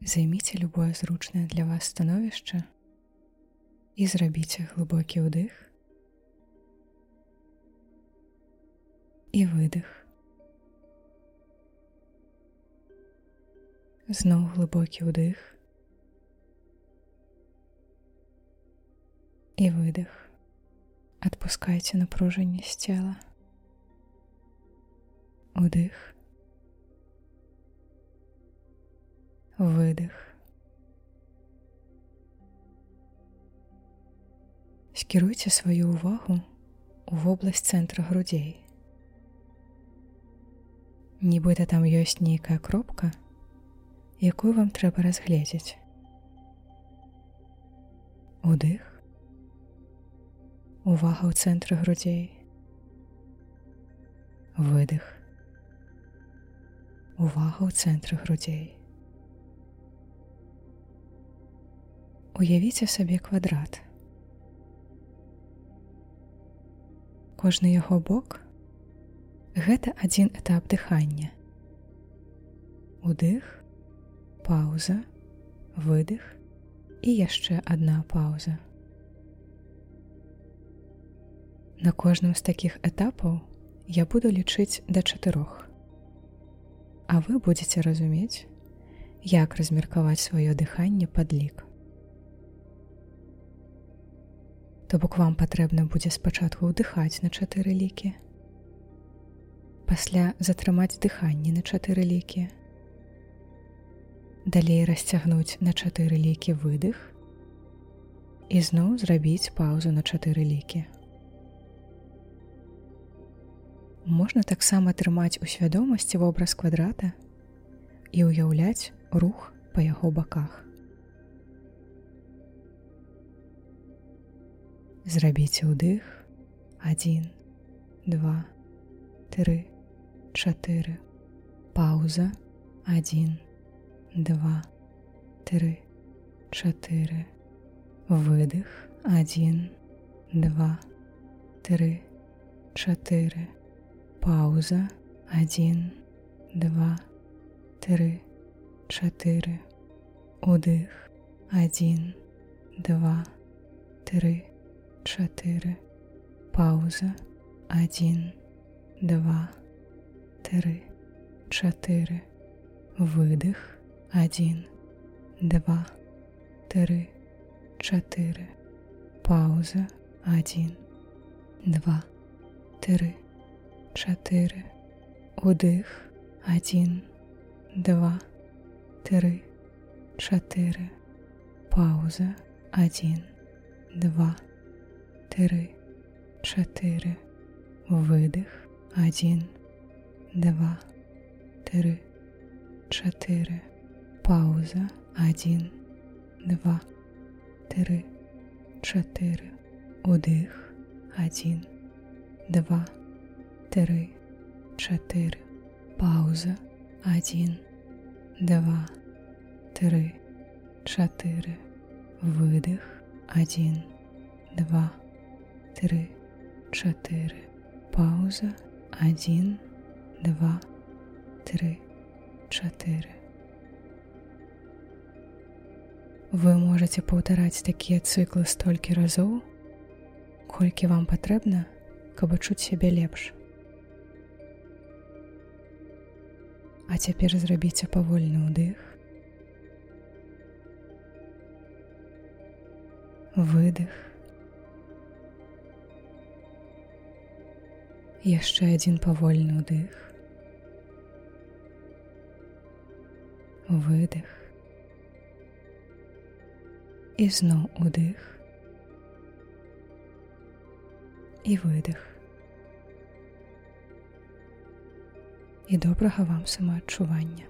Займіце любое зручнае для вас становішча і зрабіце глыбокі ўдых і выдых. Зноў глыбокі ўдых і выдых. Адпускайце напружанне з цела. Удых. Выдых. Скіруйце сваю ўвагу у вобласць цэнтра грудзей. Нібыта там ёсць нейкая кропка, якую вам трэба разгледзець. Удых. Увага ў цэнтры грудзей. Выдых. Увага ў цэнтры грудзей. Уявіце сабе квадрат. Кожны яго бок гэта адзін этап дыхання. Удых, пауза, выдых і яшчэ адна пауза. На кожным з такіх этапаў я буду лічыць да чатырох. А вы будете разумець, як размеркаваць сваё дыханне падлік. То бок вам патрэбна будзе спачатку ўдыхаць на чатыры лікі. Пасля затрымаць дыханне на чатыры лікі. Далей расцягнуць на чатыры лікі выдых і зноў зрабіць паўзу на чатыры лікі. Можна таксама трымаць у свядомасці вобраз квадрата і ўяўляць рух па яго баках. Зрабіце ўдых 1, 2, 3, 4. Пауза 1, 2, 3, 4. Выдых 1, 2, 3, 4. Пауза 1, 2, 3, 4. Удых 1, 2, 3, чатыры пауза. Один два тры чатыры выдых один два тры чатыры пауза. Один два тры чатыры удых один два тры чатыры пауза. Один два три три, чотири, видих, один, два, три, чотири, пауза, один, два, три, чотири, удих, один, два, три, чотири, пауза, один, два, три, чотири, видих, один, два, три, чотири. Пауза. Один, два, три, чотири. Вы можете паўтараць такія цыклы столькі разоў, колькі вам патрэбна, каб адчуць сябе лепш. А цяпер зрабіце павольны ўдых. Выдых. Яшчэ адзін павольны ўдых выдых і зноў удых і выдых і добрага вам самаадчування